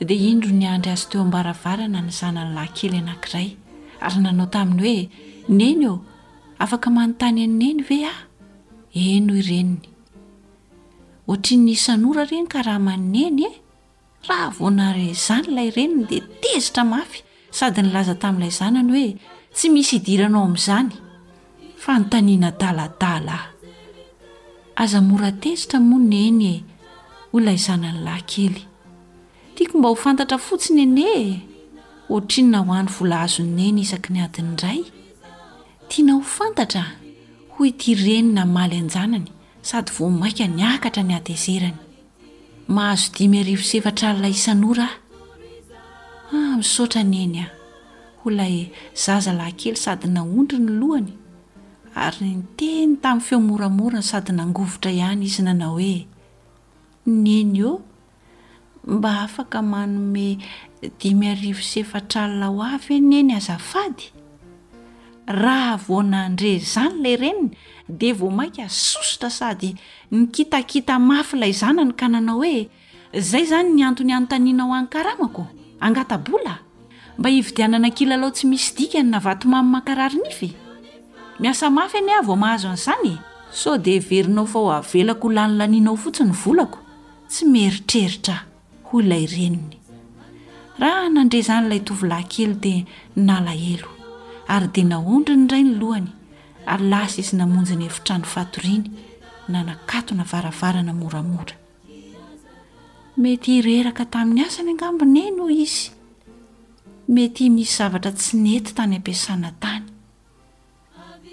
Dia indro niandry azy teo am-baravarana ny zanany lahy kely anankiray, ary nanao taminy hoe, Neny ô, afaka manontany an'i Neny ve aho? Eny, hoy reniny. Ohatrin'ny isan'ora re ny karaman'i Neny e! Raha vao naharay izany ilay reniny dia tezitra mafy Sady nilaza tamin'ilay zanany hoe, Tsy misy idiranao amin'izany! Fanontaniana adaladala a! Aza mora tezitra moa Neny e! hoy ilay zanany lahy kely. Tiako mba ho fantatra fotsiny anie e! Ohatrinona hoa ny vola azon'i Neny isaky ny adiny iray? Tiana ho fantatra a! hoy ity reny namaly an-janany sady vao mainka niakatra ny hatezerany. Mahazo dimy arivo sy efatra alina isan'ora aho. Ah, misaotra Neny a! hoy ilay zaza lahikely sady naondry ny lohany ary niteny tamin'ny feo moramora sady nangovitra ihany izy nanao hoe, Neny ô, mba afaka manome dimy arivo sy efatra alina ho ahy ve Neny azafady? Raha vao nandre izany ilay reniny dia vao mainka sosotra sady nikitakita mafy ilay zanany ka nanao hoe, Izay izany ny antony anontanianao ahy ny karamako? Hangata-bola? Mba hividianana kilalao tsy misy dikany na vatomamy mankarary nify? Miasa mafy anie aho vao mahazo an'izany e! Sao dia heverinao fa ho avelako ho lanilaninao fotsiny ny volako? Tsy mieritreritra aho. hoy ilay reniny. Raha nandre izany ilay tovolahy kely dia nalahelo ary dia naondry ny ray ny lohany ary lasa izy namonjy ny efitrano fatoriany nanakatona varavarana moramora. Mety hireraka tamin'ny asany angamba neny hoy izy. Mety misy zavatra tsy nety tany am-piasana tany.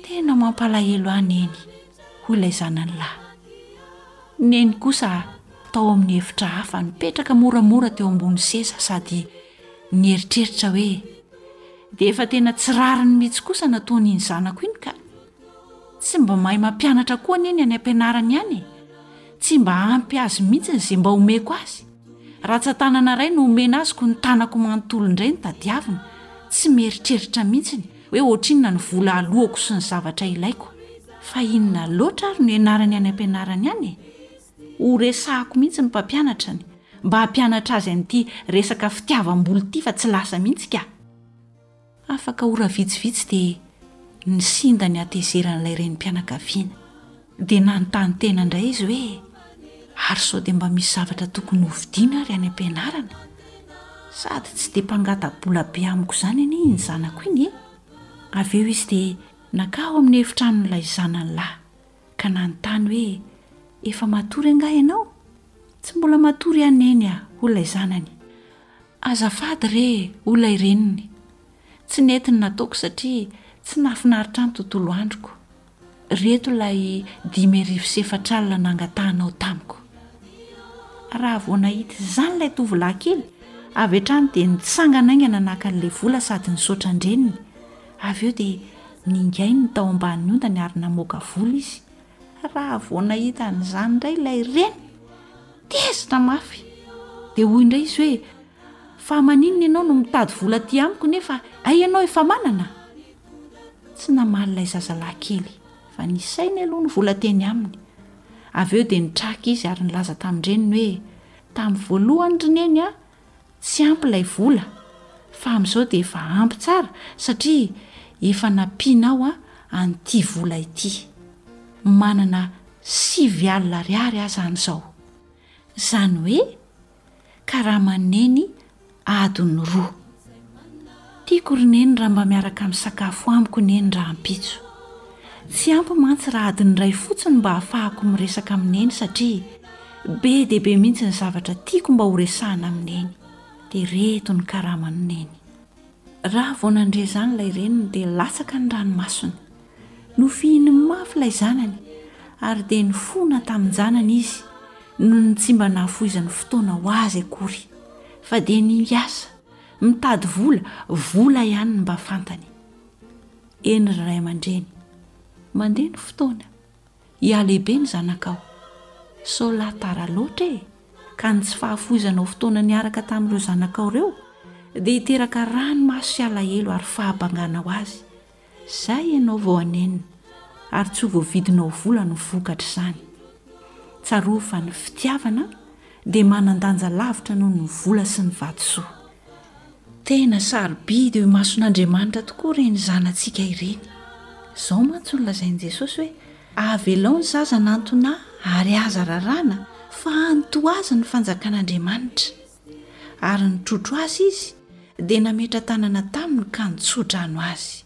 Tena mampalahelo ahy Neny, hoy ilay zanany lahy. Neny kosa tao amin'ny efitra hafa nipetraka moramora teo ambony seza sady nieritreritra hoe, dia efa tena tsy rariny mihitsy kosa nataon'iny zanako iny ka. Tsy mba mahay mampianatra koa anie ny any am-pianarany any e! Tsy mba ampy azy mihitsy izay mba omeko azy. Ratsan-tanana iray no omena azy koa ny tanako manontolo indray no tadiaviny, tsy mieritreritra mihitsy. hoe ohatrinona ny vola aloako sy ny zavatra ilaiko fa inona loatra ary no ianarany any am-pianarany any e? ho resahako mihitsy ny mpampianatra ny mba hampianatra azy an'ity resaka fitiavam-bola ity fa tsy lasa mihitsy ka afaka ora vitsivitsy dia nisinda ny hatezeran'ilay renim-pianakaviana Dia nanontany tena indray izy hoe, Ary sao dia mba misy zavatra tokony hovidiana ary any am-pianarana? Sady tsy dia mpangata-bola be amiko izany anie iny zanako iny e! Avy eo izy dia nankao amin'ny efitranon'ilay zanany lahy, ka nanontany hoe, Efa matory angaha ianao? Tsy mbola matory aho Neny a! hoy ilay zanany. Azafady re! hoy ilay reniny. Tsy nety ny nataoko satria tsy nahafinaritra ahy ny tontolo androko. Reto ilay dimy arivo sy efatra alina nangatahanao tamiko. Raha vao nahita izany ilay tovolahy kely, avy hatrany dia nitsangana haingana naka an'ilay vola sady nisaotra an-dreniny. Avy eo dia ningainy tao ambanin'ny ondany ary namoaka vola izy. Raha vao nahita an'izany indray ilay reny, tezitra mafy. Dia hoy indray izy hoe, Fa maninona ianao no mitady vola aty amiko nefa hay ianao efa manana? Tsy namaly ilay zazalahy kely fa ny sainy aloha no vola teny aminy. Avy eo dia nitraka izy ary nilaza tamin-dreniny hoe, Tamin'ny voalohany ry neny a, tsy ampy ilay vola, fa amin'izao dia efa ampy tsara satria efa nampianao aho an'ity vola ity. Manana sivy alina ariary aho izany izao. Izany hoe. ka raha maneny adiny roa. Tiako ry neny raha mba miaraka misakafo amiko neny rahampitso. Tsy ampy mantsy raha adiny iray fotsiny mba hahafahako miresaka amin'i neny satria be dia be mihitsy ny zavatra tiako mba horesahina amin'i neny. Dia ireto ny karaman'i neny. Raha vao nandre izany ilay reniny dia latsaka ny ranomasony. Nofihiny mafy ilay zanany ary dia nifona tamin-janany izy nony tsy mba nahafoizany fotoana ho azy akory fa dia ny miasa, mitady vola, vola ihany ny mba fantany. Eny ry ray aman-dreny, mandeha ny fotoana. Hihalehibe ny zanakao. Sao la tara loatra e! Ka ny tsy fahafoizanao fotoana niaraka tamin'ireo zanakao ireo dia hiteraka ranomaso sy alahelo ary fahabangana ho azy. Izay ianao vao hanenina ary tsy ho voavidinao vola ny vokatr'izany. Tsarovy fa ny fitiavana dia manan-danja lavitra noho ny vola sy ny vatosoa. Tena sarobidy eo imason'Andriamanitra tokoa ireny zanatsika ireny. Izao mantsy no lazain'i Jesosy hoe, Avelao ny zaza hanantona Ahy ary aza raràna, fa hanto azy ny fanjakan'Andriamanitra. Ary nitrotro azy izy, dia nametra-tanana taminy ka nitso-drano azy.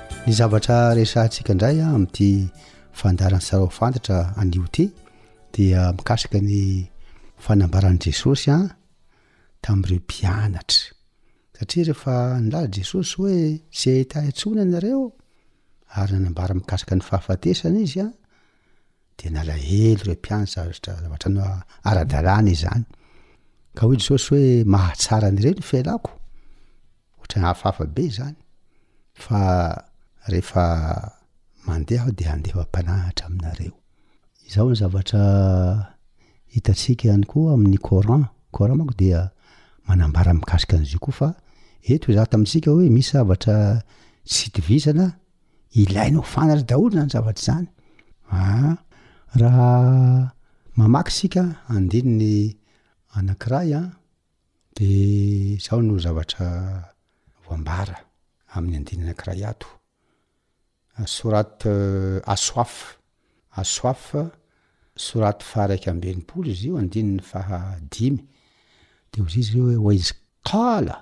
Ny zavatra resahantsika indray amin'ity fandaharan'i Sarao Fantatra anio ity dia mikasika ny fanambaran'i Jesosy tamin'ireo mpianatra. Satria rehefa nilaza Jesosy hoe tsy hahita ahy intsony ianareo ary nanambara mikasika ny fahafatesana izy De nalahelo reo mpianatra satria zavatra no ara-dalàna izany, ka hoy Jesosy hoe mahatsara an'ireo ny fialako, ohatran'ny hafahafa be zany, fa rehefa mandeha aho de handefa mpanahatra aminareo. Izao ny zavatra hitantsika ihany koa amin'ny coran, coran manko dia manambara mikasika an'izio koa fa eto zany tamintsika hoe misy zavatra tsy itovizana Ilaina ho fantatry daholo zany zavatra zany an! Raha mamaky isika andininy anankiray an, de zao no zavatra voambara amin'ny andininy anankiray ato, sourate Aswaf, Aswaf, sourate faha-iraika amby enimpolo izy io andininy faha-dimy, de hoy izy hoe, wa iz qala,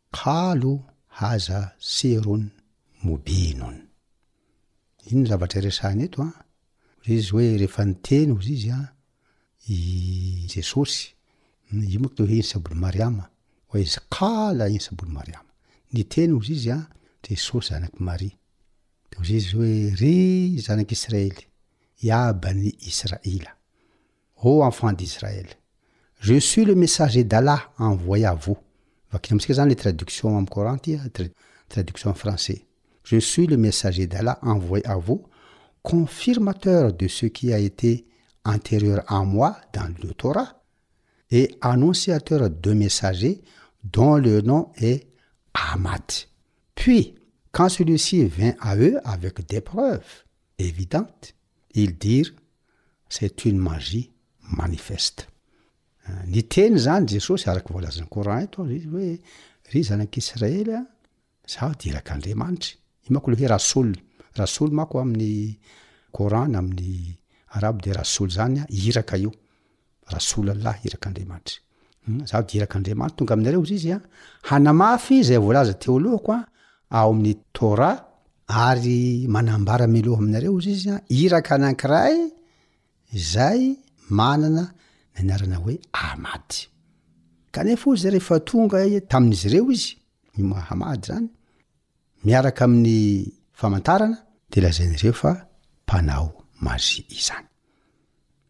Kalo haza seron mobenon. Ino ny zavatra iresahana eto an? Hoe izy hoe rehefa niteny ozy izy an, i Jesosy, io manko te hoe Isa bun Mariama, wa iz qala Isa bun Mariama, niteny ozy izy an, Jesosy zanak'i Maria, de ozy izy hoe, ry zanak'Israely, ya bani Israila. enfant d'israël je suis le messager d'allah envoyé à vousle traductionsotraduction français je suis le messager d'allah envoyé à vous confirmateur de ce qui a été antérieur à moi dans le tara et annonciateur de messagers dont le nom est ahmad puis quand celui-ci vint à eux avec des preuves Evident, il dire, c'est une magie manifeste. Niteny izany Jesosy araka ny voalazan'ny Coran eto, izy hoe, Ry zanak'Israely a, izaho dia irak'Andriamanitra. Io manko ilay hoe Rasoul. Rasoul manko amin'ny Coran na amin'ny Arabo dia Rasoul izany iraka io. Rasoullah irak'Andriamanitry hum zaho dia irak'Andriamanitry tonga aminareo izy izy a hanamafy izay voalaza teo alohako a ao amin'ny Torah ary manambara mialoha aminareo izy izy a iraka anankiray izay manana ny anarana hoe Ahmad kanefa ozy zay rehefa tonga tamin'izy ireo izy ny Mahamad zany miaraka amin'ny famantarana dia lazain'ireo fa mpanao magie izany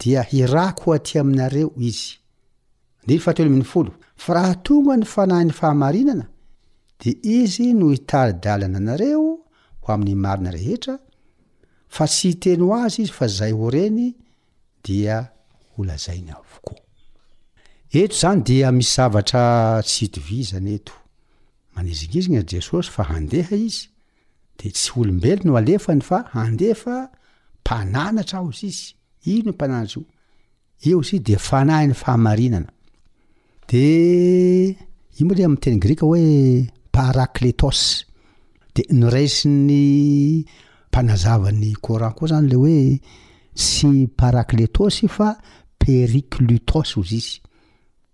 Dia hirako aty aminareo Izy. Andininy fahatelo ambin'ny folo, Fa raha tonga ny fanahin'ny fahamarinana, dia Izy no hitari-dalana anareo ho amin'ny marina rehetra, fa tsy hiteny ho azy Izy fa izay ho reny dia ho lazainy avokoa. Eto izany dia misy zavatra tsy itovizana eto. Manizingizina Jesosy fa handeha Izy, de tsy olombelo no alefany fa handefa mpananatra ao izy ino mpananatra io eo izy de fanahy ny fahamarinana de io moa le amin'ny teny grika hoe parakletos de noraisin'ny mpanazavan'ny coran koa zany le hoe tsy parakletos fa periklutos ozy izy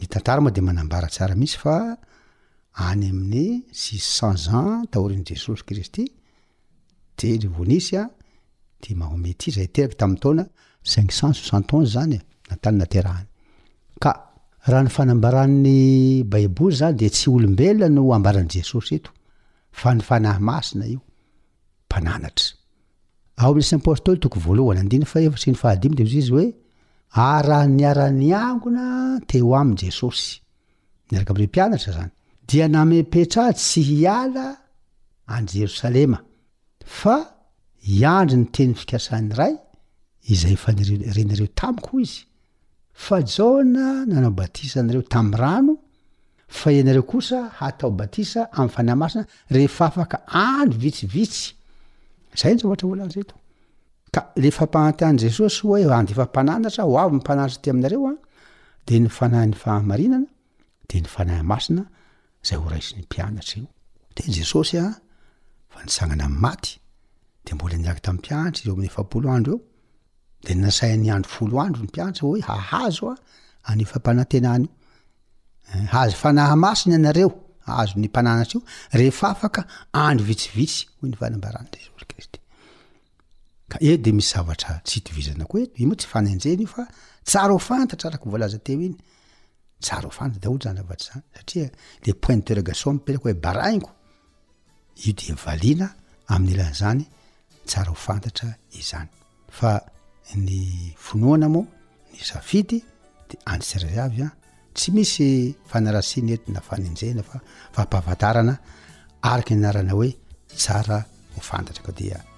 Ny tantara moa dia manambara tsara mihitsy fa any amin'ny six cents ans taorian'i Jesosy Kristy dia ry vonisy a dia Mahomet ity izay teraka tamin'ny taona cinq cents soixante onze zany e na tany naterahany ka raha ny fanambaran'ny baiboly zany dia tsy olombelona no ambaran'i Jesosy eto fa ny fanahy masina io mpananatra Ao amin'ny Simpostoly toko voalohany andininy fahefatra sy ny fahadimy dia misy izy hoe arahan'ny niara-niangona teo aminy Jesosy, miaraka amin'ireo mpianatra izany, dia namepetra ahy tsy hiala any Jerosalema fa hiandry ny teny fikasan'ny Ray izay efa nirenareo tamiko, hoy izy. Fa Jaona nanao batisa anareo tamin'ny rano, Fa ianareo kosa hatao batisa amin'ny Fanahy Masina rehefa afaka andro vitsivitsy. Izay ny zavatra volazay eto. Ka le fampahantean'i Jesosy hoe handefa mpananatra ho avy ny mpananatra aty aminareo a, dia ny fanahin'ny fahamarinana, dia ny Fanahy Masina izay ho raisin'ny mpianatra io. Dia Jesosy a, fa nitsangana amin'ny maty, dia mbola niaraka tamin'ny mpianatra ireo amin'ny efapolo andro eo, dia nasainy niandry folo andro ny mpianatra hoe hahazo a, an'io fampanantenana io. Hahazo fanahy masina ianareo, hahazo ny mpananatra io, rehefa afaka andro vitsivitsy, hoy ny fanambaran'i Jesosy Kristy. Ka eto dia misy zavatra tsy itovizana koa eto, io moa tsy fanenjehana io fa tsara ho fantatra araka voalaza teo iny. Tsara ho fantatra daholo izany zavatra izany, satria le point d'interrogation mipetraka hoe barahingo. Io dia valiana amin'ny ilàn'izany tsara ho fantatra izany fa ny finoana moa ny safidy dia any tsirairay avy an tsy misy fanarasiana eto na fanenjehina fa fampahafantarana araka ny anarana hoe tsara ho fantatra ka dia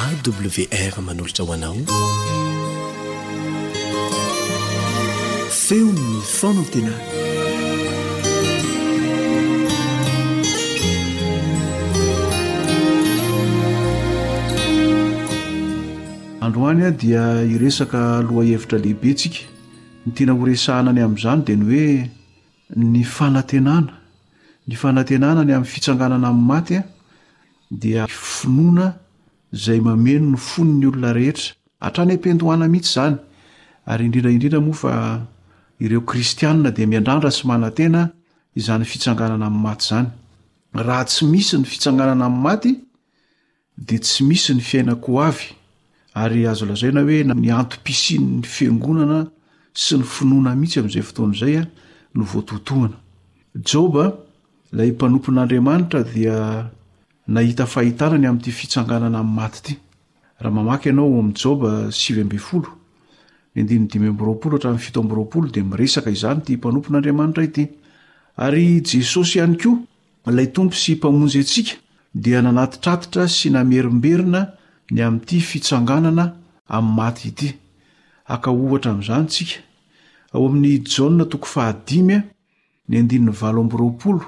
AWR manolotra ho anao feon'ny fanantenana. Androany dia hiresaka lohahevitra lehibe tsika. Ny tena horesahana ny amin'izany dia ny hoe ny fanantenana. Ny fanantenana ny amin'ny fitsanganana amin'ny maty dia finoana izay mameno ny fon'ny olona rehetra, hatrany am-piandohana mihitsy izany, ary indrindra indrindra moa fa ireo kristiana dia miandrandra sy manantena izany fitsanganana amin'ny maty izany. Raha tsy misy ny fitsanganana amin'ny maty, dia tsy misy ny fiainako ho avy ary azo lazaina hoe na ny antom-pisian'ny fiangonana sy ny finoana mihitsy amin'izay fotoana izay a no voatotohana joba ilay mpanompon'andriamanitra dia nahita fahitana ny amin'ity fitsanganana amin'ny maty ity raha mamaky ianao ao amin'ny joba sivy ambin'ny folo ny andininy dimy amby roapolo hatramin'ny fito amby roapolo dia miresaka izany ity mpanompon'andriamanitra ity ary jesosy ihany koa Ilay Tompo sy Mpamonjy antsika dia nanatitratitra sy namerimberina ny amin'ity fitsanganana amin'ny maty ity. Haka ohatra amin'izany isika. Ao amin'ny Jaona toko fahadimy, ny andininy valo amby roapolo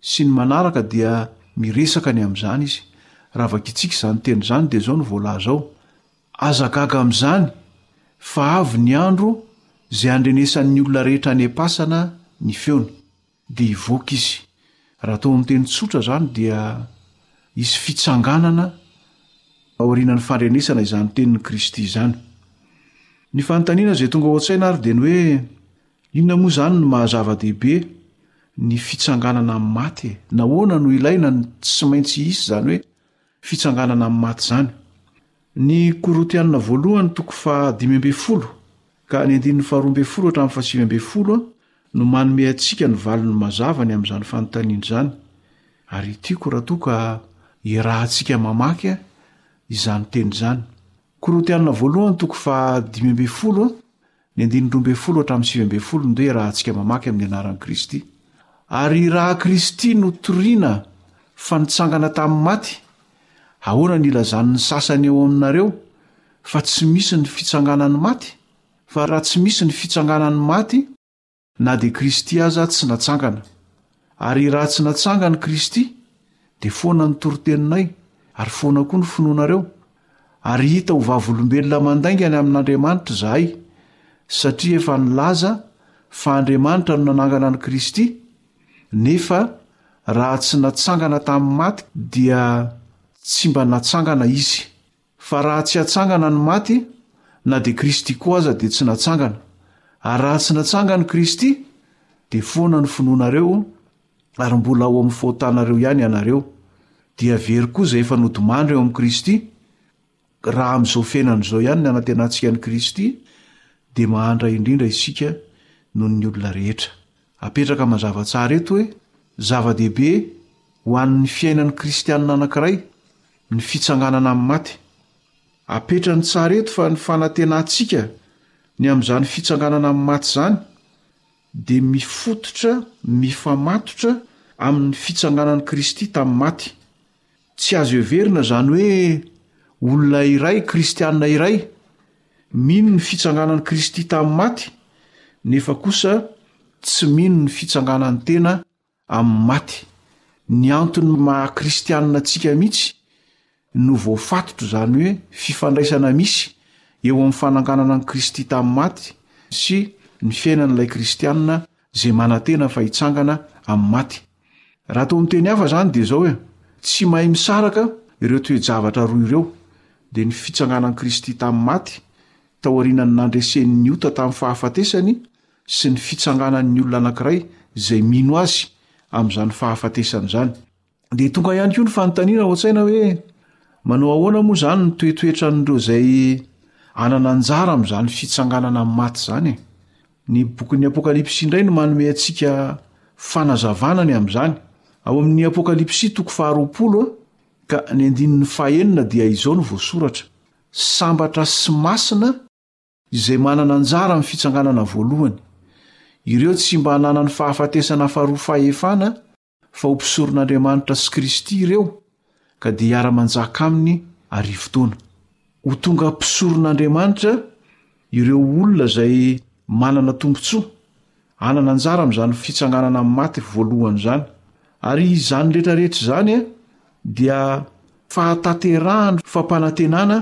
sy ny manaraka dia miresaka ny amin'izany izy. Raha vakintsika izany teny izany dia izao no voalaza ao, Aza gaga amin'izany, fa avy ny andro izay handrenesan'ny olona rehetra hanepasana ny feony. dia hivoaka izy. Raha atao amin'ny teny tsotra izany dia hisy fitsanganana aorianan'ny fandrenesana izany tenin'i Kristy izany. Ny fanontaniana izay tonga ao an-tsaina ary dia ny hoe, inona moa izany no maha-zava-dehibe ny fitsanganana amin'ny maty e? Nahoana no ilaina ny tsy maintsy hisy izany hoe fitsanganana amin'ny maty izany? Ny Korintiana Voalohany toko faha dimy ambin'ny folo ka ny andininy faharoa ambin'ny folo hatramin'ny fahasivy ambin'ny folo no manome antsika ny valiny mazava ny amin'izany fanontaniana izany ary tiako raha toa ka iarahantsika mamaky izany teny izany. Korintiana Voalohany toko faha dimy ambin'ny folo Ny andininy roa ambin'ny folo hatramin'ny sivy ambin'ny folo no hoe rahantsika mamaky amin'ny anaran'i Kristy. Ary raha Kristy no toriana fa nitsangana tamin'ny maty, ahoana no ilazan'ny sasany ao aminareo fa tsy misy ny fitsanganan'ny maty? Fa raha tsy misy ny fitsanganan'ny maty, na dia Kristy aza tsy natsangana. Ary raha tsy natsangan' Kristy, dia foana ny toriteninay, ary foana koa ny finoanareo, ary hita ho vavolombelona mandainga ny amin' Andriamanitra izahay, satria efa nilaza fa Andriamanitra no nanangana an' Kristy, nefa raha tsy natsangana tamin'ny maty, dia tsy mba natsangana Izy. Fa raha tsy hatsangana ny maty, na dia Kristy koa aza dia tsy natsangana. Ary raha tsy natsangan'i Kristy, dia foana ny finoanareo, ary mbola ao amin'ny fahotanareo ihany ianareo. Dia very koa izay efa nodimandry ao amin'i Kristy. Raha amin'izao fiainana izao ihany ny anantenantsika an'i Kristy, dia mahantra indrindra isika noho ny olona rehetra. Apetraka mazava tsara eto hoe zava-dehibe ho an'ny fiainan'ny kristiana anankiray ny fitsanganana amin'ny maty. Apetrany tsara eto fa ny fanantenantsika ny amin'izany fitsanganana amin'ny maty izany dia mifototra mifamatotra amin'ny fitsanganan'i Kristy tamin'ny maty. Tsy azo heverina izany hoe olona iray kristiana iray mino ny fitsanganan'i Kristy tamin'ny maty nefa kosa tsy mino ny fitsanganan'ny tena amin'ny maty. Ny antony maha kristiana antsika mihitsy no voafatotro izany hoe fifandraisana misy eo amin'ny fananganana an'i Kristy tamin'ny maty sy ny fiainan'ilay kristiana izay manantena fa hitsangana amin'ny maty. Raha atao amin'ny teny hafa izany dia izao e, tsy mahay misaraka ireo toe-javatra roa ireo, dia ny fitsanganan'i Kristy tamin'ny maty, taorianan'ny nandresen'ny ota tamin'ny fahafatesany, sy ny fitsanganan'ny olona anankiray izay mino Azy amin'izany fahafatesany izany. Dia tonga ihany koa ny fanontaniana ao an-tsaina hoe manao ahoana moa izany ny toetoetran'ireo izay anana anjara amin'izany fitsanganana amin'ny maty izany e? Ny bokin'ny Apokalypsy indray no manome antsika fanazavana ny amin'izany. Ao amin'ny Apokalypsy toko faharoapolo ka ny andininy fahenina dia izao no voasoratra, Sambatra sy masina izay manana anjara amin'ny fitsanganana voalohany. Ireo tsy mba nanan'ny fahafatesana faharoa fahefana fa ho mpisoron'Andriamanitra sy Kristy ireo ka dia hiara-manjaka aminy arivo taona. Ho tonga mpisoron'Andriamanitra ireo olona izay manana tombontsoa, hanana anjara amin'izany fitsanganana amin'ny maty voalohany izany. Ary izany rehetra rehetra izany dia fahatanterahan'ny fampanantenana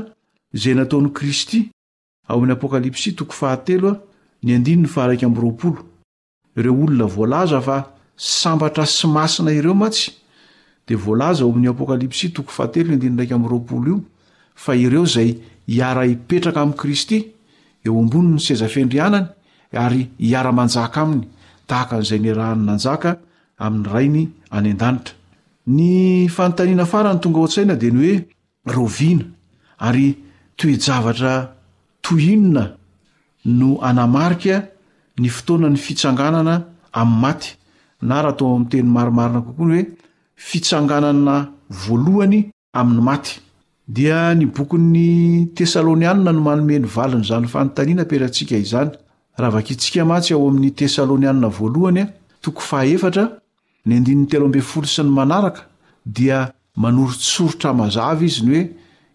izay nataon'i Kristy ao amin'ny Apokalypsy toko fahatelo, ny andininy faha iraika amby roapolo. Ireo olona voalaza fa sambatra sy masina ireo mantsy dia voalaza ao amin'ny Apokalypsy toko fahatelo andininy iraika amby roapolo io fa ireo izay hiara-hipetraka amin'i Kristy eo ambonin'ny seza fiandrianany ary hiara-manjaka aminy tahaka an'izay niarahany nanjaka amin'ny Rainy any an-danitra. Ny fanontaniana farany tonga ao an-tsaina dia ny hoe rahoviana, ary toe-javatra toy inona no hanamarika ny fotoanan'ny fitsanganana amin'ny maty, na raha atao amin'ny teny marimarina kokoa ny hoe fitsanganana voalohany amin'ny maty? Dia ny bokin'ny Tesalonianina no manome ny valin'izany fanontaniana ampianantsika izany. Raha vakintsika mantsy ao amin'ny Tesalonianina Voalohany, toko fahaefatra, Ny andininy telo ambin'ny folo sy ny manaraka dia manoritsoritra mazava izy ny hoe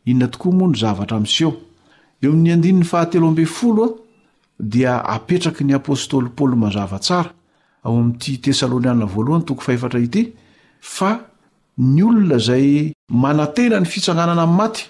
inona tokoa moa ny zavatra miseho. Eo amin'ny andininy fahatelo ambin'ny folo dia apetraky ny apostoly Paoly mazava tsara ao amin'ity Tesaloniana voalohany toko fahefatra ity fa ny olona izay manantena ny fitsanganana amin'ny maty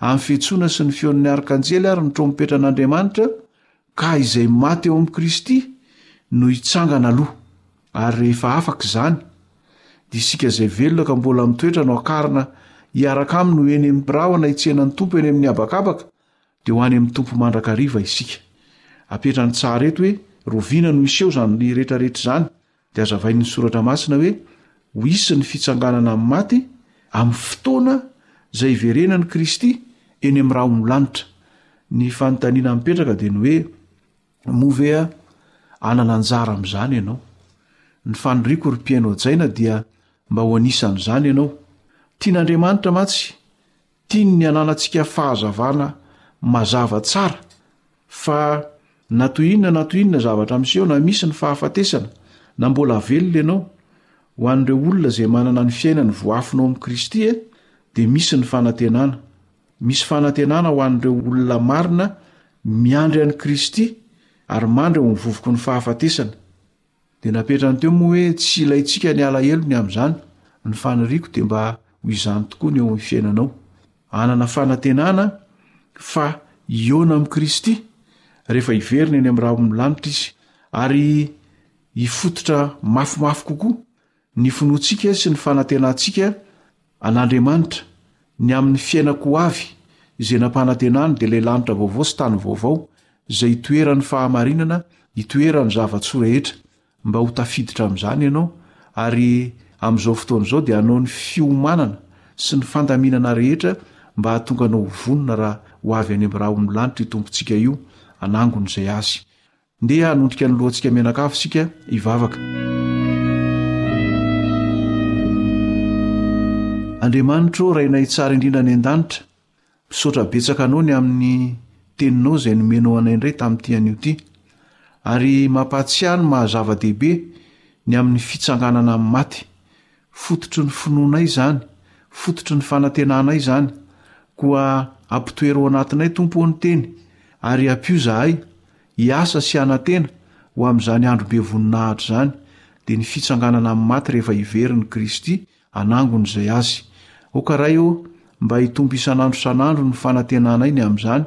amin'ny fihetsona sy ny feon'ny arkanjely ary ny trompetran'Andriamanitra, ka izay maty ao amin'i Kristy no hitsangana aloha, ary rehefa afaka izany, dia isika izay velona ka mbola mitoetra no hakarina hiaraka aminy ho eny amin'ny birahona hitsenan'ny Tompo eny amin'ny habakabaka, dia ho any amin'ny Tompo mandrakariva isika. Apetrany tsara eto hoe, Roviana no hiseho izany rehetrarehetra izany? Dia hazavain'ny Soratra Masina hoe ho hisy ny fitsanganana amin'ny maty amin'ny fotoana izay hiverenan'i Kristy eny amin'ny rahon'ny lanitra. Ny fanontaniana mipetraka dia ny hoe, moa ve hanana anjara amin'izany ianao? Ny faniriako ry mpihaino hajaina dia mba ho anisan'izany ianao. Tian'Andriamanitra mantsy Tiany ny hananantsika fahazavana mazava tsara fa na toy inona na toy inona zavatra miseho, na misy ny fahafatesana, na mbola velona ianao, ho an'ireo olona izay manana ny fiainany voafina ao amin'i Kristy dia misy ny fanantenana. Misy fanantenana ho an'ireo olona marina miandry an'i Kristy ary mandry ao amin'ny vovoky ny fahafatesana. Dia napetrany teo moa hoe tsy ilaintsika ny alahelo ny amin'izany, ny faniriako dia mba ho izany tokoa ny eo amin'ny fiainanao. Hanana fanantenana fa hihaona amin'i Kristy rehefa hiverina eny amin'ny rahon'ny lanitra izy ary hifototra mafimafy kokoa Ny finoantsika sy ny fanantenantsika an'Andriamanitra ny amin'ny fiainako ho avy izay nampanantenany dia ilay lanitra vaovao sy tany vaovao izay itoeran'ny fahamarinana itoeran'ny zava-tsoa rehetra. Mba ho tafiditra amin'izany ianao ary amin'izao fotoana izao dia hanao ny fiomanana sy ny fandaminana rehetra mba hahatonga anao ho vonona raha ho avy any amin'ny rahon'ny lanitra io Tompontsika io hanangona izay Azy Ndeha hanondrika ny lohantsika mianakavy isika hivavaka. Andriamanitro ô Rainay tsara indrindra any an-danitra, misaotra betsaka Anao ny amin'ny Teninao izay nomenao anay indray tamin'ity anio ity. Ary mampahatsiahy ny maha-zava-dehibe ny amin'ny fitsanganana amin'ny maty. Fototry ny finoanay izany, fototry ny fanantenanay izany. Koa ampitoero ao anatinay, Tompo ô, ny Teny, ary ampio izahay hiasa sy hanantena ho amin'izany andro be voninahitra izany, dia ny fitsanganana amin'ny maty rehefa hiverin'i Kristy hanangona izay Azy. Aoka, Ray ô, mba hitombo isan'andro isan'andro ny fanantenanay ny amin'izany,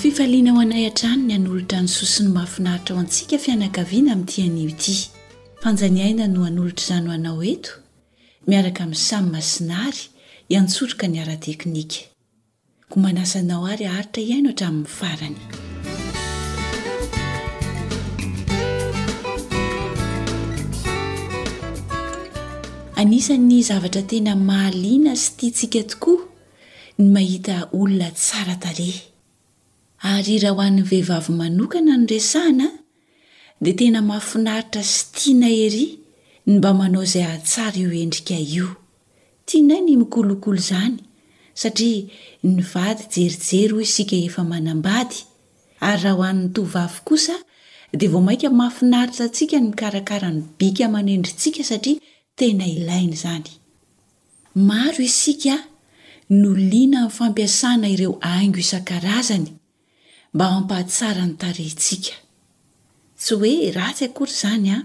Fifaliana ho anay hatrany ny hanolotra ny soa sy ny mahafinaritra ho antsika fianakaviana amin'ity anio ity. Fanjaniaina no hanolotra izany ho anao eto, miaraka amin'i Sam Masinary, hiantsoroka ny ara-teknika. Ko manasa anao ary aharitra hihaino hatramin'ny farany. Anisan'ny zavatra tena mahaliana sy tiantsika tokoa ny mahita olona tsara tarehy. Ary raha ho an'ny vehivavy manokana no resahana dia tena mahafinaritra sy tiana ery ny mba manao izay hahatsara io endrika io. Tianay ny mikolokolo izany satria ny vady jerijery hoy isika efa manambady ary raha ho an'ny tovovavy kosa dia vao mainka mahafinaritra antsika ny mikarakara ny bika aman'endrintsika satria tena ilaina izany. Maro isika no liana amin'ny fampiasana ireo haingo isan-karazany mba hampahatsara ny tarehintsika. Tsy hoe ratsy akory izany an!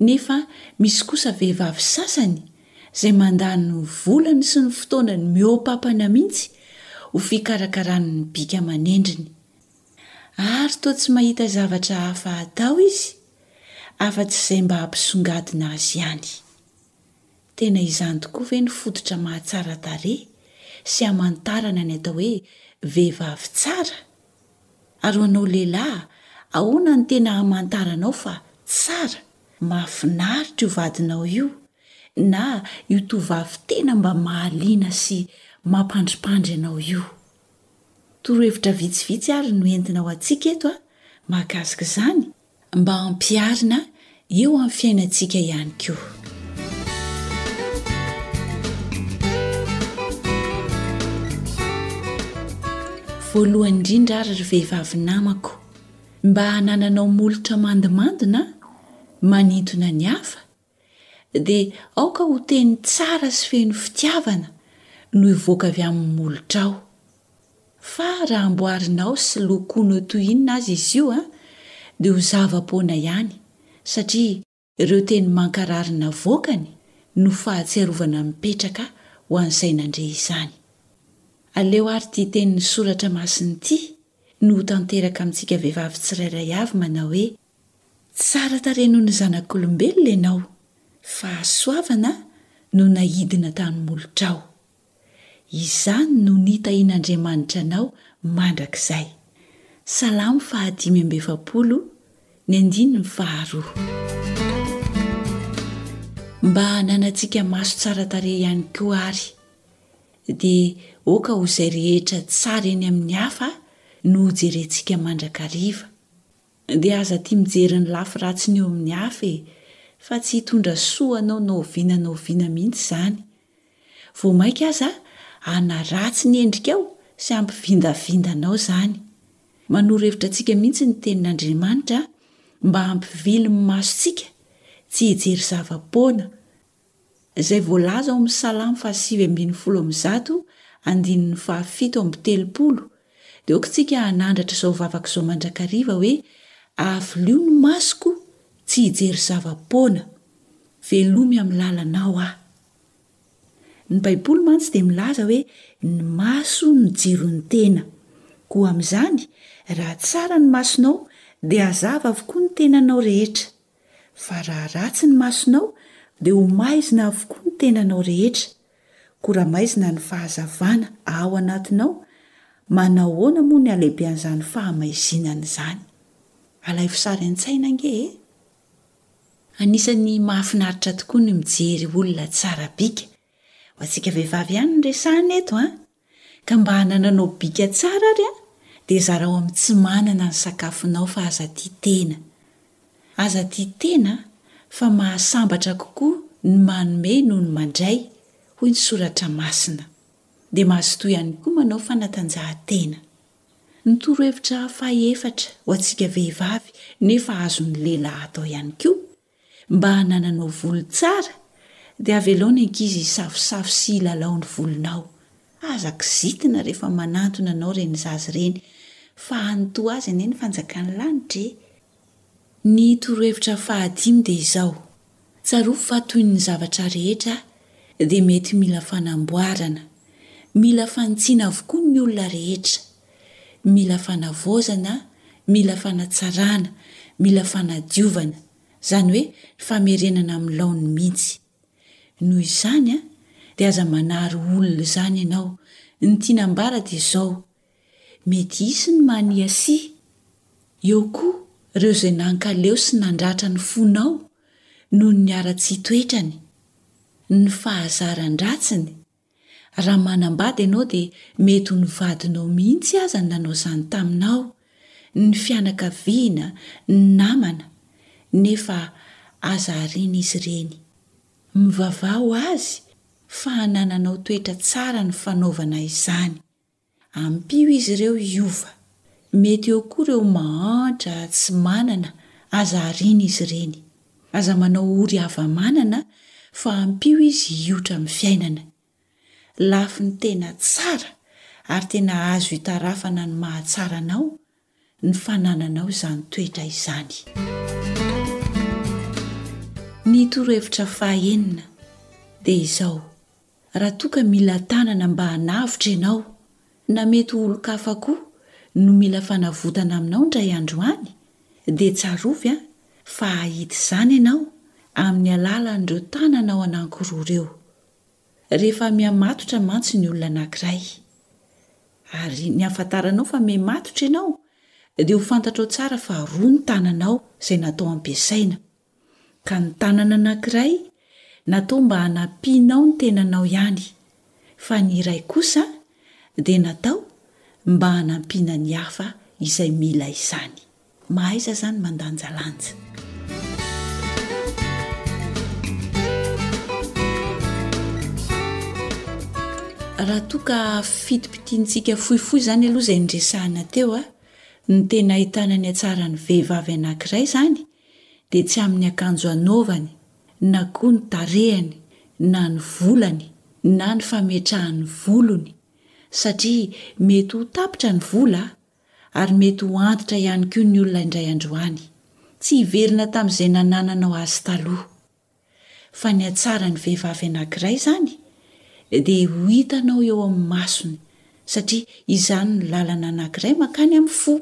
Nefa misy kosa vehivavy sasany izay mandany ny volany sy ny fotoanany mihoa-papana mihitsy ho fikarakarany ny bika aman'endriny. Ary toa tsy mahita zavatra hafa hatao izy afa-tsy izay mba hampisongadina azy ihany. Tena izany tokoa ve no fototra mahatsara tarehy sy hamantarana ny atao hoe vehivavy tsara? Ary ho anao lehilahy, ahoana no tena hamantaranao fa tsara, mahafinaritra io vadinao io na io tovovavy tena mba mahaliana sy mampandripandry anao io? Torohevitra vitsivitsy ary no entina ho antsika eto mahakasika izany. mba ampiharina eo amin'ny fiainantsika ihany koa. Voalohany indrindra ary ry vehivavy namako, mba hanananao molotra mandimandina manintona ny hafa, Dia aoka ho teny tsara sy feno fitiavana no hivoaka avy amin'ny molotrao. Fa raha amboarinao sy lokoinao toy inona aza izy io, dia ho zava-poana ihany, satria ireo teny mankarary navoakany no fahatsiarovana mipetraka ho an'izay nandre izany. Aleo àry ity tenin'ny Soratra Masina ity no ho tanteraka amintsika vehivavy tsirairay avy manao hoe, Tsara tarehy noho ny zanak'olombelona ianao, fahasoavana no naidina tany molotrao. Izany no nitahian'Andriamanitra anao mandrakizay. Salamo fahadimy amby efapolo, ny andininy faharoa. Mba hananantsika maso tsara tarehy ihany koa ary, dia oka ho izay rehetra tsara eny amin'ny hafa no hojerentsika mandrakariva. Dia aza tia mijery ny lafy ratsiny eo amin'ny hafa e! Fa tsy hitondra soa anao na oviana na oviana mihitsy izany. Vao mainka aza hanaratsy ny endrikao sy hampivindavinda anao izany. Manoro hevitra antsika mihitsy ny Tenin'Andriamanitra mba hampivily ny masontsika tsy hijery zava-poana Izay voalaza ao amin'ny Salamo fahasivy ambin'ny folo amby zato, andininy fahafito amby telopolo, dia aoka isika hanandratra izao vavaka izao mandrakariva hoe, Avilio ny masoko tsy hijery zava-poana, velomy amin'ny lalanao aho. Ny Baiboly mantsy dia milaza hoe ny maso no jiron'ny tena. Koa amin'izany, raha tsara ny masonao, dia hazava avokoa ny tenanao rehetra. Fa raha ratsy ny masonao dia ho maizina avokoa ny tenanao rehetra. Koa raha maizina ny fahazavana ao anatinao, manahoana moa ny halehibean'izany fahamaizinana izany? Alaivo sary an-tsaina ange e! Anisan'ny mahafinaritra tokoa ny mijery olona tsara bika. Ho antsika vehivavy ihany no resahina eto an! Ka mba hanananao bika tsara ary an dia zarao amin'ny tsy manana ny sakafonao fa aza tia tena. Aza tia tena fa mahasambatra kokoa ny manome noho ny mandray hoy ny soratra masina. Dia mazotoa ihany koa manao fanatanjahantena. Ny torohevitra fahaefatra ho antsika vehivavy nefa azon'ny lehilahy atao ihany koa Mba hanananao volo tsara dia avelao ny ankizy hisafosafo sy hilalao ny volonao. Aza kizitina rehefa manantona anao ireny zaza ireny fa any toa azy anie ny fanjakan'ny lanitra e! Ny torohevitra fahadimy dia izao, tsarovy fa toy ny zavatra rehetra dia mety mila fanamboarana, mila fanitsiana avokoa ny olona rehetra. Mila fanavaozana, mila fanatsarana, mila fanadiovana, izany hoe famerenana amin'ny laoniny mihitsy. Noho izany, dia aza manary olona izany ianao. Ny tiana ambara dia izao, mety hisy ny mania sy eo koa ireo izay nankaleo sy nandratra ny fonao noho ny haratsian-toetrany, ny fahazaran-dratsiny, Raha manambady ianao dia mety ho ny vadinao mihitsy aza no nanao izany taminao, ny fianakaviana, ny namana, nefa aza ariana izy ireny. Mivavaha ho azy fa hanananao toetra tsara ny fanaovana izany. Ampio izy ireo hiova. Mety eo koa ireo mahantra, tsy manana, aza ariana izy ireny. Aza manao ory hava-manana fa ampio izy hiotra amin'ny fiainana. Lafiny tena tsara ary tena azo itarafana ny mahatsara anao ny fanananao izany toetra izany. Ny torohevitra fahaenina dia izao, Raha toa ka mila tanana mba hanavotra ianao, na mety ho olon-kafa koa no mila fanavotana aminao indray andro any, dia tsarovy fa hahita izany ianao amin'ny alalan'ireo tananao anankiroa ireo. Rehefa mihamatotra mantsy ny olona anankiray, ary ny hahafantaranao fa mihamatotra ianao, dia ho fantatrao tsara fa roa ny tananao izay natao hampiasaina, ka ny tanana anankiray natao mba hanampianao ny tenanao ihany, fa ny iray kosa dia natao mba hanampiana ny hafa izay mila izany. Mahaiza zany mandanjalanja. Raha toa ka fitipitiantsika fohifohy izany aloha izay niresahana teo a, ny tena ahitana ny hatsaran'ny vehivavy anankiray izany dia tsy amin'ny akanjo anaovany na koa ny tarehany na ny volany na ny fametrahany ny volony satria mety ho tapitra ny vola a, Ary mety ho antitra ihany koa ny olona indray andro any, tsy hiverina tamin'izay nanananao azy taloha. Fa ny hatsaran'ny vehivavy anankiray izany dia ho hitanao eo amin'ny masony, satria izany no lalana anankiray mankany amin'ny fo,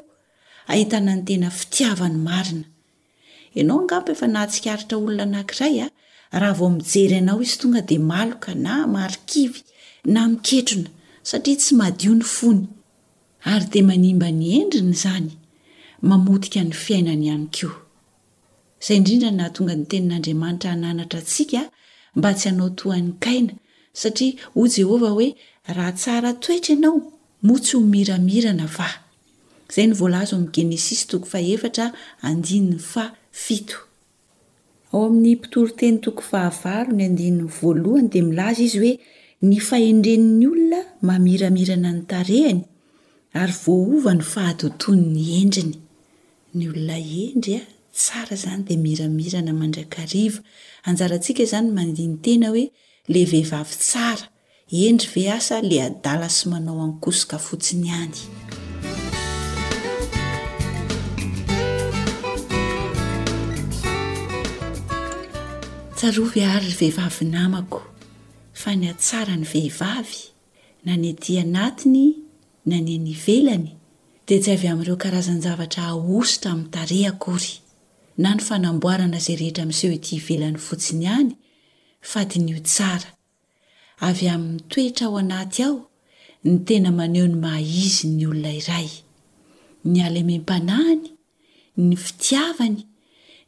ahitana ny tena fitiavany marina, Ianao angamba efa nahatsikaritra olona anankiray a, raha vao mijery anao izy tonga dia maloka na marikivy na miketrona satria tsy madio ny fony. Ary dia manimba ny endriny izany, mamotika ny fiainany ihany koa. Izay indrindra no nahatonga ny Tenin'Andriamanitra hananatra antsika mba tsy hanao toa an'i Kaina, satria hoy Jehovah hoe, Raha tsara toetra ianao, moa tsy ho miramirana va? Izay no voalaza ao amin'ny Genesisy toko fahefatra andininy faha fito. Ao amin'ny Mpitoriteny toko faha valo ny andininy voalohany dia milaza izy hoe ny fahendren'ny olona mamiramirana ny tarehiny ary voaova ny fahatotoan'ny endriny. Ny olona hendry a, tsara izany dia miramirana mandrakariva. Anjarantsika izany mandini-tena hoe ilay vehivavy tsara. Hendry ve asa le adala sy manao ankosoka fotsiny ihany. Tsarovy ary ry vehivavy namako fa ny hatsara ny vehivavy na ny ety anatiny na ny eny ivelany dia tsy avy amin'ireo karazan-javatra ahosotra amin'ny tarehy akory na ny fanamboarana izay rehetra miseho ety ivelany fotsiny ihany fa dinio tsara Avy amin'ny toetra ao anaty ao ny tena maneho ny maha izy ny olona iray. Ny halemem-panahiny, ny fitiavany,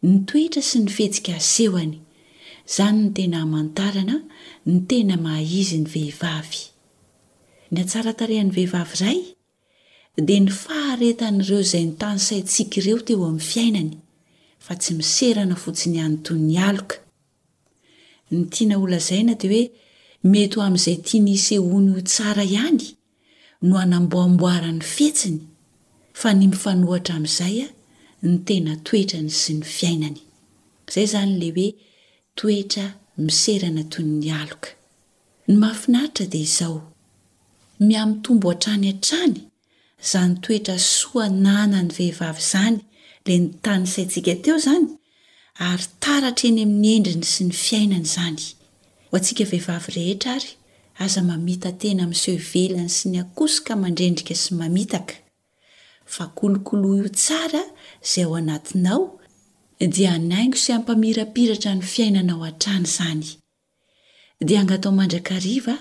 ny toetra sy ny fihetsika asehony. Izany no tena hamantarana ny tena maha izy ny vehivavy. Ny hatsaran-tarehan'ny vehivavy iray dia ny faharetan'ireo izay nitanisaintsika ireo teo amin'ny fiainany, fa tsy miserana fotsiny ihany toy ny aloka. Ny tiana holazaina dia hoe mety ho amin'izay tiany hisehoany ho tsara ihany no anamboamboarany fetsiny fa ny mifanohatra amin'izay ny tena toetrany sy ny fiainany. Izay izany ilay hoe toetra miserana toy ny aloka. Ny mahafinaritra dia izao, mihamitombo hatrany hatrany Zany toetra soa ananany vehivavy zany le nitanisaintsika teo zany ary taratra eny amin'ny endriny sy ny fiainany izany. Ho antsika vehivavy rehetra ary aza mamita tena miseho ivelany sy ny akosoka mandrendrika sy mamitaka fa kolokoloio tsara zay ao anatinao dia hanaingo sy hampamirapiratra ny fiainanao hatrany zany Dia angatao mandrakariva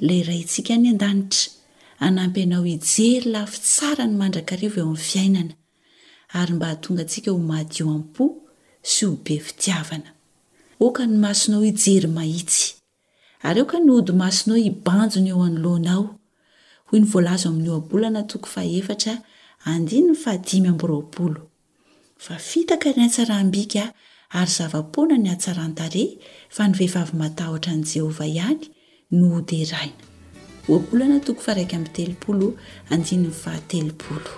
ilay Raintsika any an-danitra hanampy anao hijery lafy tsara ny mandrakariva eo amin'ny fiainana, ary mba hahatonga antsika ho madio am-po sy ho be fitiavana. Aoka ny masonao hijery mahitsy, ary aoka ny hodi-masonao hibanjina eo anoloanao, hoy ny voalaza ao amin'ny Ohabolana toko fahefatra, andininy fahadimy amby roapolo. Fa fitaka ny hatsaram-bika ary zava-poana ny hatsaran-tarehy fa ny vehivavy matahotra an'i Jehovah ihany no hoderaina. Ohabolana toko faharaika amby telopolo andininy fahatelopolo.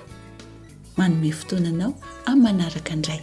Manome fotoana anao amin'ny manaraka indray.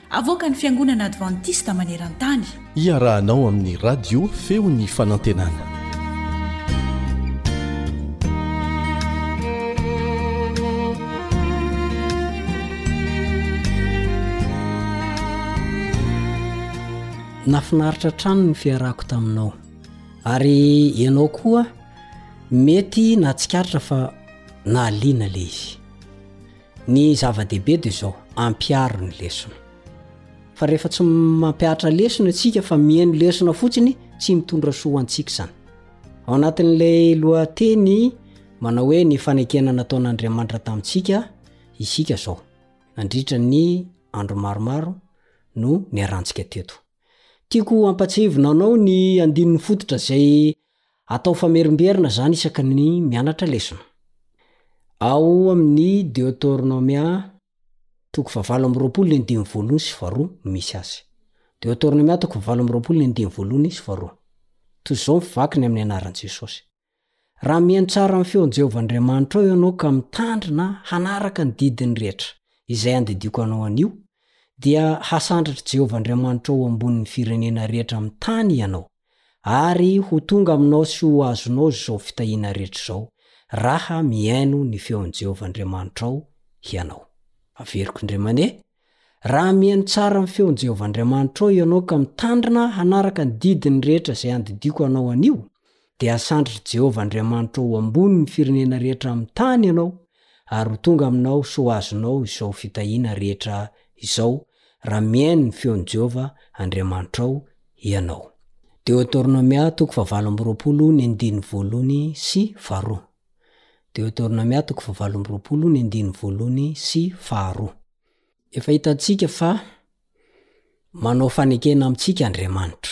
Avoakan'ny Fiangonana Advantista maneran-tany. Iarahanao amin'ny Radio Feon'ny Fanantenana. Nafinaritra hatrany ny fiarako taminao. Ary ianao koa mety nahatsikaritra fa nahaliana ilay izy. Ny zava-dehibe dia izao, ampiharo ny lesona. Fa rehefa tsy mampihatra lesona isika fa mihaino lesona fotsiny, tsy mitondra soa ho antsika izany. Ao anatin'ilay lohateny manao hoe ny fanekena nataon'Andriamanitra tamintsika, isika izao, nandritra ny andro maromaro no niarahantsika teto. Tiako hampatsiahivina anao ny andininy fototra izay Atao famerimberina izany isaky ny mianatra lesona. Ao amin' ny Deoteronomia toko fahavalo amby roapolo ny andininy voalohony sy faharoa no misy azy. Deoteronomia toko fahavalo amby roapolo ny andininy voalohony sy faharoa. Toy izao ny vaky ny amin'ny anaran'i Jesosy, Raha mihaino tsara ny feon'i Jehovah Andriamanitrao ianao ka mitandrina hanaraka ny didiny rehetra izay andidiako anao anio, dia hasandratr'i Jehovah Andriamanitrao ho ambonin'ny firenena rehetra amin'ny tany ianao. ary ho tonga aminao sy ho azonao izao fitahiana rehetra izao, raha mihaino ny feon'i Jehovah Andriamanitrao hianao. Averiko indray mandeha, Raha mihaino tsara ny feon'i Jehovah Andriamanitrao hianao ka mitandrina hanaraka ny didiny rehetra izay andidiako anao anio, dia hasandritr'i Jehovah Andriamanitrao ho ambony ny firenena rehetra amin'ny tany ianao, ary ho tonga aminao sy ho azonao izao fitahiana rehetra izao, raha mihaino ny feon'i Jehovah Andriamanitrao ianao. Deoteronomia toko fahavalo amby roapolo ny andininy voalohany sy faharoa. Deoteronomia toko fahavalo amby roapolo ny andininy voalohany sy faharoa. Efa hitantsika fa manao fanekena amintsika Andriamanitra.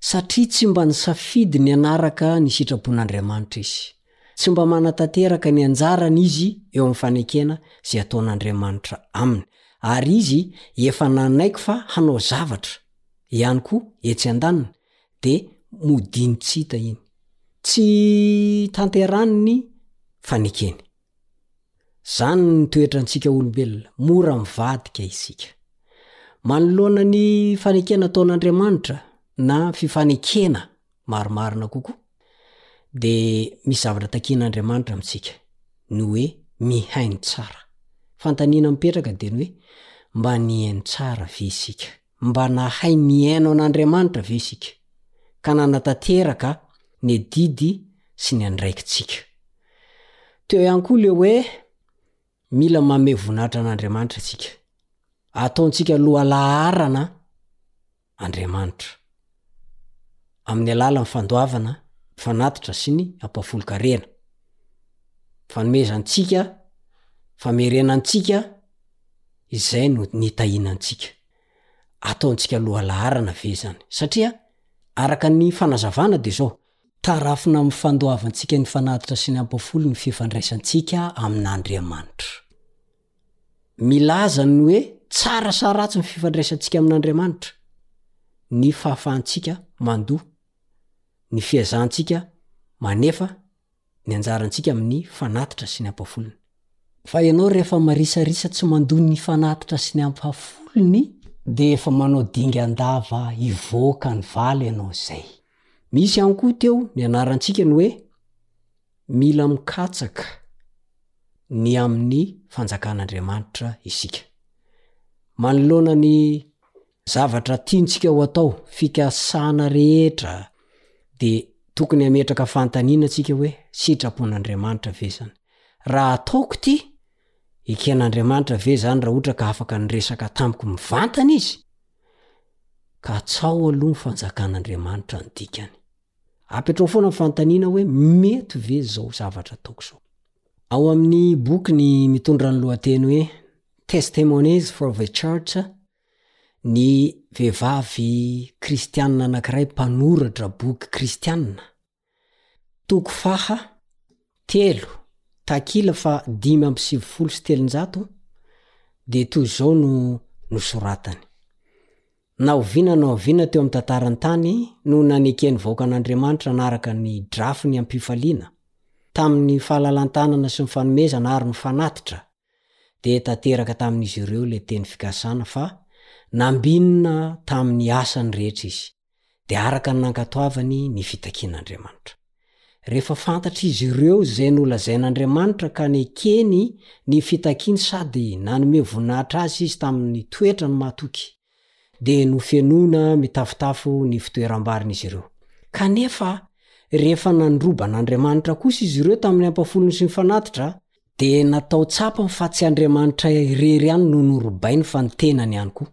Satria tsy mba nisafidy ny hanaraka ny sitrapon-Andriamanitra izy. Tsy mba manatanteraka ny anjarany izy eo amin'ny fanekena izay ataon'Andriamanitra aminy, ary izy efa nanaiky fa hanao zavatra ihany koa etsy an-daniny, dia modiany tsy hita iny. Tsy tanterahany ny fanekeny. Izany ny toetra antsika olombelona, mora mivadika isika. Manoloana ny fanekena ataon'Andriamanitra na fifanekena marimarina kokoa, dia misy zavatra takian'Andriamanitra amintsika, ny hoe mihaino tsara. Fanontaniana mipetraka dia ny hoe, mba nihaino tsara ve isika? Mba nahay nihaino an'Andriamanitra ve isika, ka nanatanteraka ny adidy sy ny andraikitsika? Teo ihany koa ilay hoe mila mamehy voninahitra an'Andriamanitra isika. Ataontsika lohalaharana Andriamanitra. amin'ny alalan'ny fandoavana fanatitra sy ny ampahafolon-karena. Fanomezantsika, famerenantsika izay no nitahianantsika. Ataontsika lohalaharana ve izany? Satria araka ny fanazavana dia izao, tarafina amin'ny fandoavantsika ny fanatitra sy ny ampahafolony ny fifandraisantsika amin'Andriamanitra. Milaza ny hoe tsara sa ratsy ny fifandraisantsika amin'Andriamanitra, ny fahafahantsika mandoa, ny fiezantsika manefa ny anjarantsika amin'ny fanatitra sy ny ampahafolony. Fa ianao rehefa marisarisa tsy mandoa ny fanatitra sy ny ampahafolony, dia efa manao dingan-dava hivoaka ny valo ianao izay. Misy ihany koa teo ny anarantsika ny hoe. Mila mikatsaka ny amin'ny fanjakan'Andriamanitra isika. Manoloana ny zavatra tiantsika ho atao, fikasana rehetra, dia tokony hametraka fanontaniana isika hoe, sitrapon'Andriamanitra ve izany? Raha ataoko ity, eken'Andriamanitra ve izany raha ohatra ka afaka niresaka tamiko mivantana izy? Katsaho aloha ny fanjakan'Andriamanitra ny dikany. Apetraho foana ny fanontaniana hoe mety ve izao zavatra ataoko izao? Ao amin'ny bokiny mitondra ny lohateny hoe Testimonies for the Church, ny vehivavy kristianina anankiray mpanoratra boky kristianina, toko faha telo, takila faha dimy amby sivifolo sy telonjato, dia toy izao no nosoratany. Na oviana na oviana teo amin'ny tantaran'ny tany no naneken'ny vahoaka an'Andriamanitra hanaraka ny drafiny am-pifaliana, tamin'ny fahalalan-tanana sy ny fanomezana ary ny fanatitra, dia tanteraka tamin'izy ireo ilay teny fikasana fa nambinina tamin'ny asany rehetra izy, dia araka ny nankatoavany ny fitakian'Andriamanitra. Rehefa fantatr'izy ireo izay nolazain'Andriamanitra ka nekeny ny fitakiany sady nanome voninahitra Azy izy tamin'ny toetrany mahatoky, dia nofenoina mitafotafo ny fitoeram-barin'izy ireo. Kanefa, rehefa nandroba an'Andriamanitra kosa izy ireo tamin'ny ampafolony sy ny fanatitra, dia natao tsapany fa tsy Andriamanitra irery ihany no norobainy fa ny tenany ihany koa.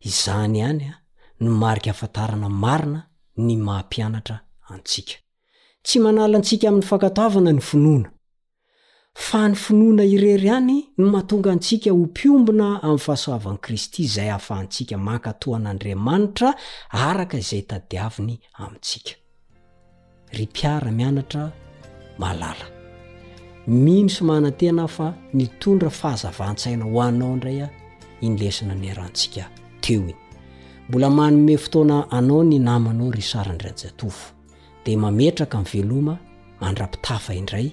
Izany ihany no marika ahafantarana marina ny maha mpianatra antsika. Tsy manala antsika amin'ny fankatoavana ny finoana, fa ny finoana irery ihany no mahatonga antsika ho mpiombona amin'ny fahasoavan'i Kristy izay ahafahantsika mankatò an'Andriamanitra araka izay tadiaviny amintsika. Ry mpiara mianatra malala, mino sy manantena aho fa nitondra fahazavan-tsaina ho anao indray aho iny lesona niarahantsika teo iny. Mbola manome fotoana anao ny namanao ry Saran-dRajatovo, dia mametraka ny veloma mandra-pitafa indray,